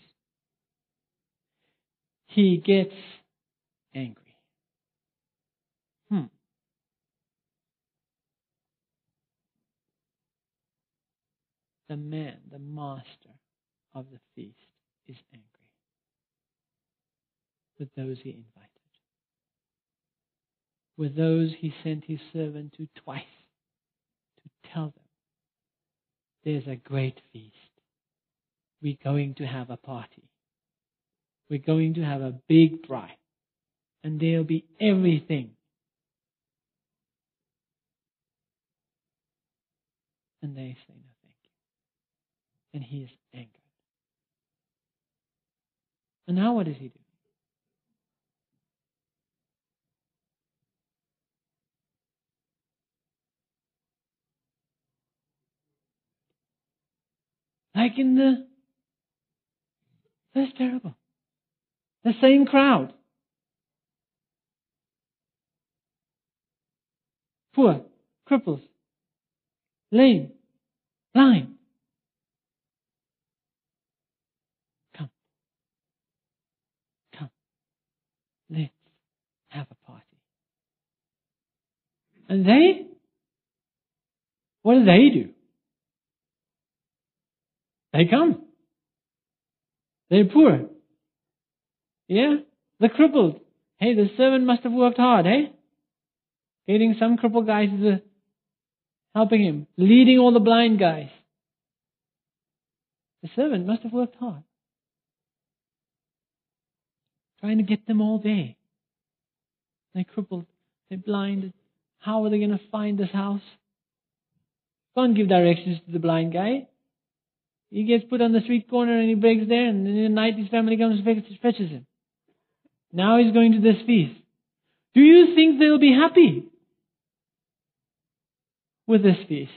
Speaker 1: He gets angry. Hmm. The man, the master of the feast, is angry with those he invited, with those he sent his servant to twice to tell them there's a great feast. We're going to have a party. We're going to have a big bride. And there'll be everything. And they say no thank you. And he is angered. And now what does he do? Like in the That's terrible. The same crowd. Poor, cripples, lame, blind. Come. Come. Let's have a party. And they, what do they do? They come. They're poor. Yeah? The crippled. Hey, the servant must have worked hard, hey? Getting some crippled guys to helping him, leading all the blind guys. The servant must have worked hard. trying to get them all there. They're crippled. They're blinded. How are they going to find this house? Can't give directions to the blind guy. He gets put on the street corner and he breaks there, and in the night his family comes and fetches him. Now he's going to this feast. Do you think they'll be happy with this feast?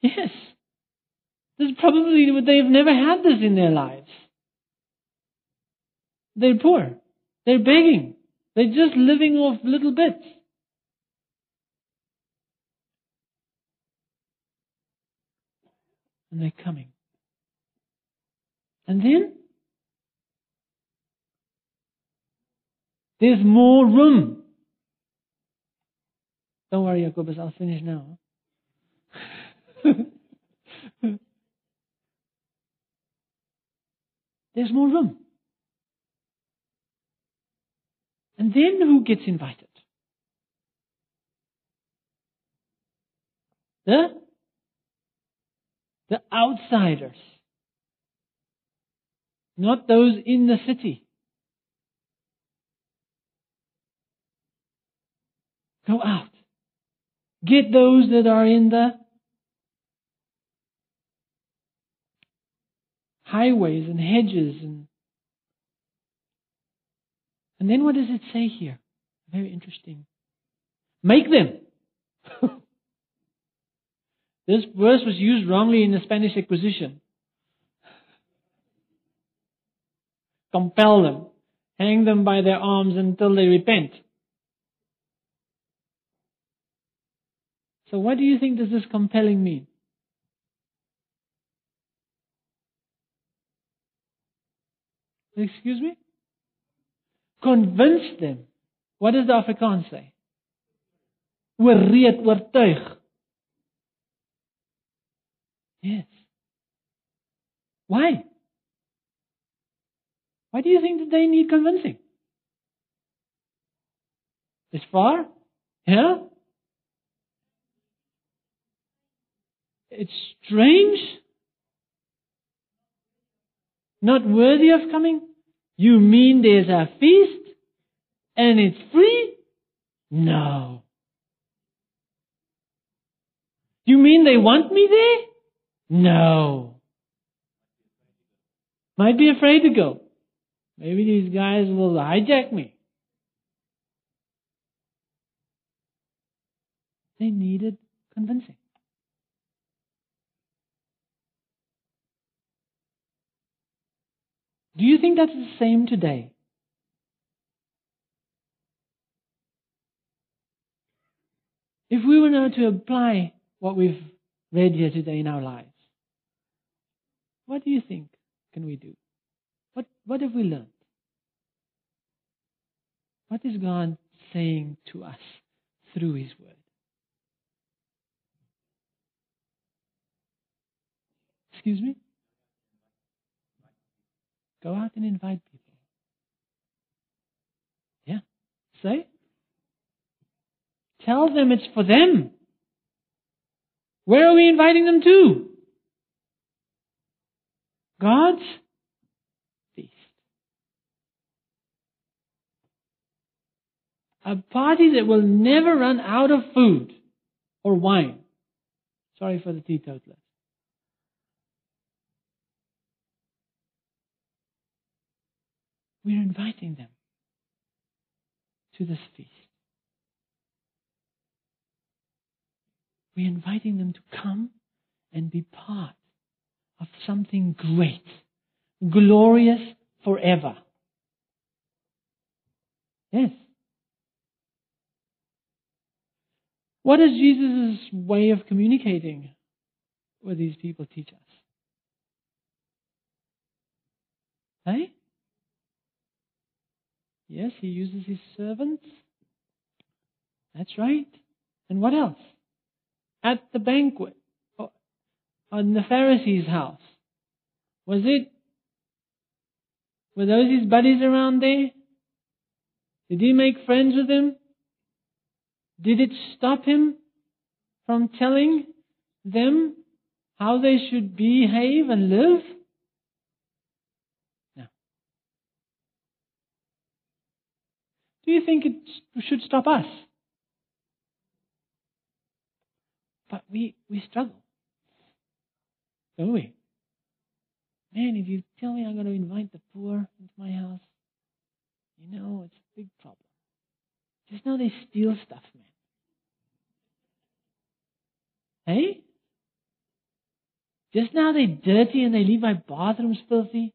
Speaker 1: Yes. This is probably what they've never had this in their lives. They're poor. They're begging. They're just living off little bits. And they're coming. And then there's more room. Don't worry, Jacobus, I'll finish now. there's more room. And then who gets invited? The, the outsiders. Not those in the city. Go out. Get those that are in the highways and hedges and and then what does it say here? Very interesting. Make them. this verse was used wrongly in the Spanish Inquisition. Compel them. Hang them by their arms until they repent. So what do you think does this compelling mean? Excuse me? Convince them. What does the Afrikaans say? Oorreed, oortuig. Yes. Why? Why do you think that they need convincing? It's far? Yeah? It's strange? Not worthy of coming? You mean there's a feast and it's free? No. You mean they want me there? No. Might be afraid to go. Maybe these guys will hijack me. They needed convincing. Do you think that's the same today? If we were now to apply what we've read here today in our lives, what do you think can we do? What, what have we learned? What is God saying to us through His Word? Excuse me? Go out and invite people. Yeah. Say. Tell them it's for them. Where are we inviting them to? God's feast. A party that will never run out of food or wine. Sorry for the teetotaler. We're inviting them to this feast. We're inviting them to come and be part of something great, glorious forever. Yes. What does Jesus' way of communicating with these people teach us? Hey? Yes, he uses his servants. That's right. And what else? At the banquet, on the Pharisee's house, was it? Were those his buddies around there? Did he make friends with them? Did it stop him from telling them how they should behave and live? Do you think it should stop us? But we, we struggle. Don't we? Man, if you tell me I'm going to invite the poor into my house, you know, it's a big problem. Just know they steal stuff, man. Hey? Just now they're dirty and they leave my bathrooms filthy.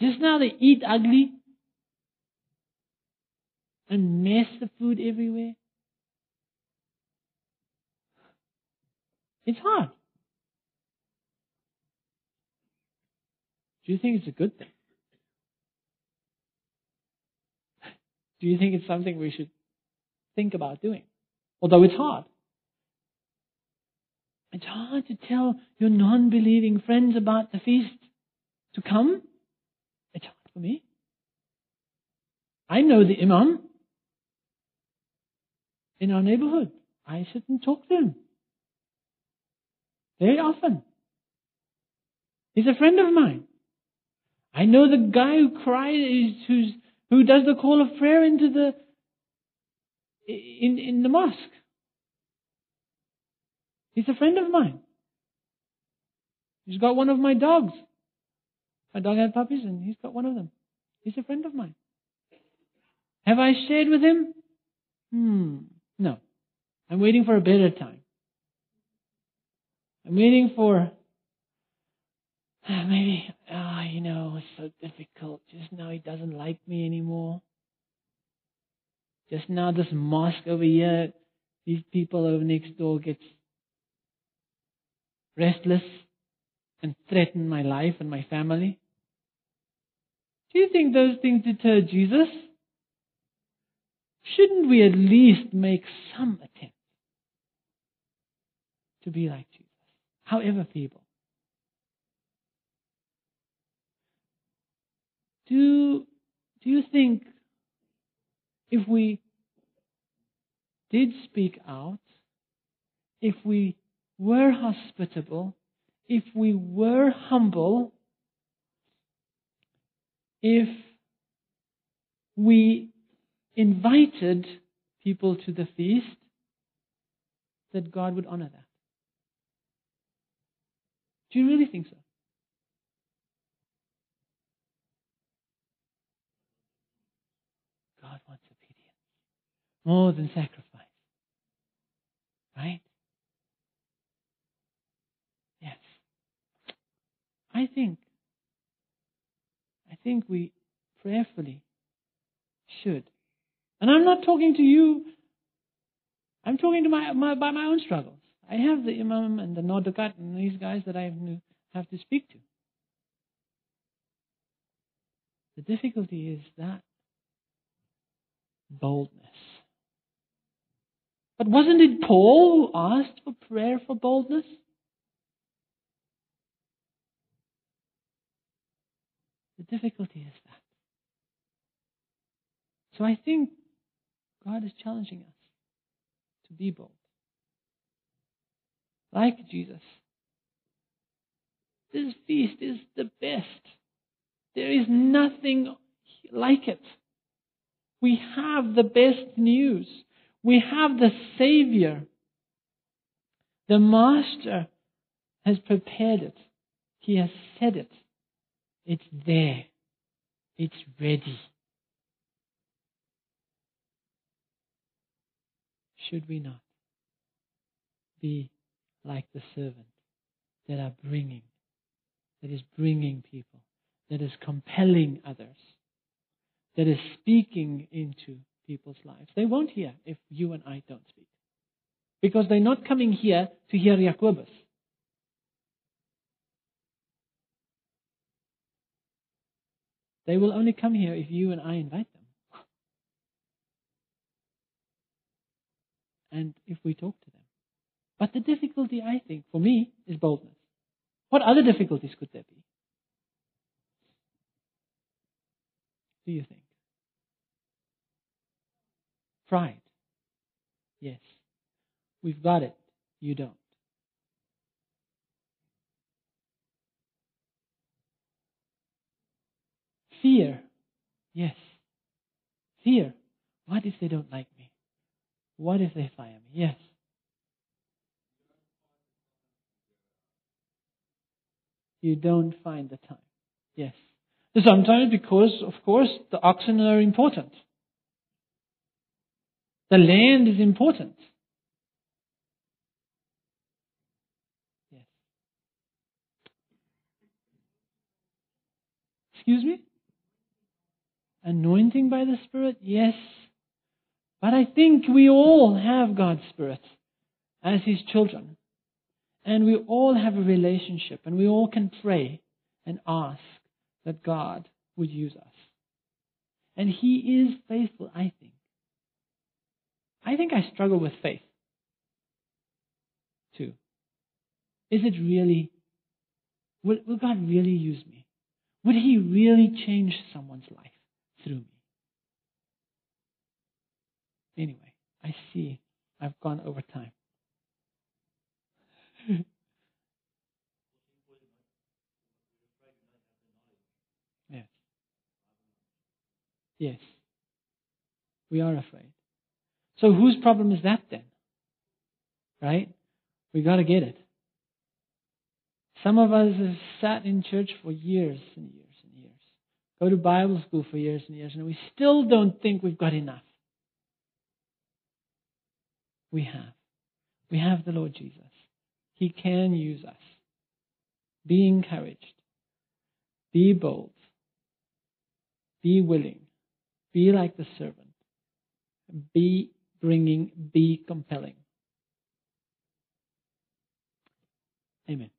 Speaker 1: Just now they eat ugly and mess the food everywhere. It's hard. Do you think it's a good thing? Do you think it's something we should think about doing? Although it's hard. It's hard to tell your non believing friends about the feast to come. It's hard for me. I know the Imam in our neighborhood. I sit and talk to him very often. He's a friend of mine. I know the guy who cries, who's, who does the call of prayer into the, in, in the mosque. He's a friend of mine. He's got one of my dogs. My dog had puppies and he's got one of them. He's a friend of mine. Have I shared with him? Hmm, no. I'm waiting for a better time. I'm waiting for maybe, ah, oh, you know, it's so difficult. Just now he doesn't like me anymore. Just now this mosque over here, these people over next door gets restless and threaten my life and my family. Do you think those things deter Jesus? Shouldn't we at least make some attempt to be like Jesus? However feeble. Do, do you think if we did speak out, if we were hospitable, if we were humble, if we invited people to the feast, that God would honor that? Do you really think so? God wants obedience more than sacrifice. Right? Yes. I think, I think we prayerfully should. And I'm not talking to you. I'm talking to my, my by my own struggles. I have the Imam and the Nodakat and these guys that I have to speak to. The difficulty is that boldness. But wasn't it Paul who asked for prayer for boldness? The difficulty is that. So I think God is challenging us to be bold like Jesus. This feast is the best. There is nothing like it. We have the best news. We have the Savior. The Master has prepared it. He has said it. It's there. It's ready. Should we not be like the servant that are bringing, that is bringing people, that is compelling others, that is speaking into people's lives. They won't hear if you and I don't speak. Because they're not coming here to hear Jacobus. They will only come here if you and I invite them. And if we talk to. But the difficulty, I think, for me, is boldness. What other difficulties could there be? Do you think? Pride. Yes. We've got it. You don't. Fear. Yes. Fear. What if they don't like me? What if they fire me? Yes. You don't find the time. Yes. Sometimes because, of course, the oxen are important. The land is important. Yes. Excuse me? Anointing by the Spirit? Yes. But I think we all have God's Spirit as His children. And we all have a relationship and we all can pray and ask that God would use us. And He is faithful, I think. I think I struggle with faith too. Is it really, will, will God really use me? Would He really change someone's life through me? Anyway, I see I've gone over time. yes. Yes. We are afraid. So whose problem is that then? Right? We got to get it. Some of us have sat in church for years and years and years, go to Bible school for years and years, and we still don't think we've got enough. We have. We have the Lord Jesus. He can use us. Be encouraged. Be bold. Be willing. Be like the servant. Be bringing, be compelling. Amen.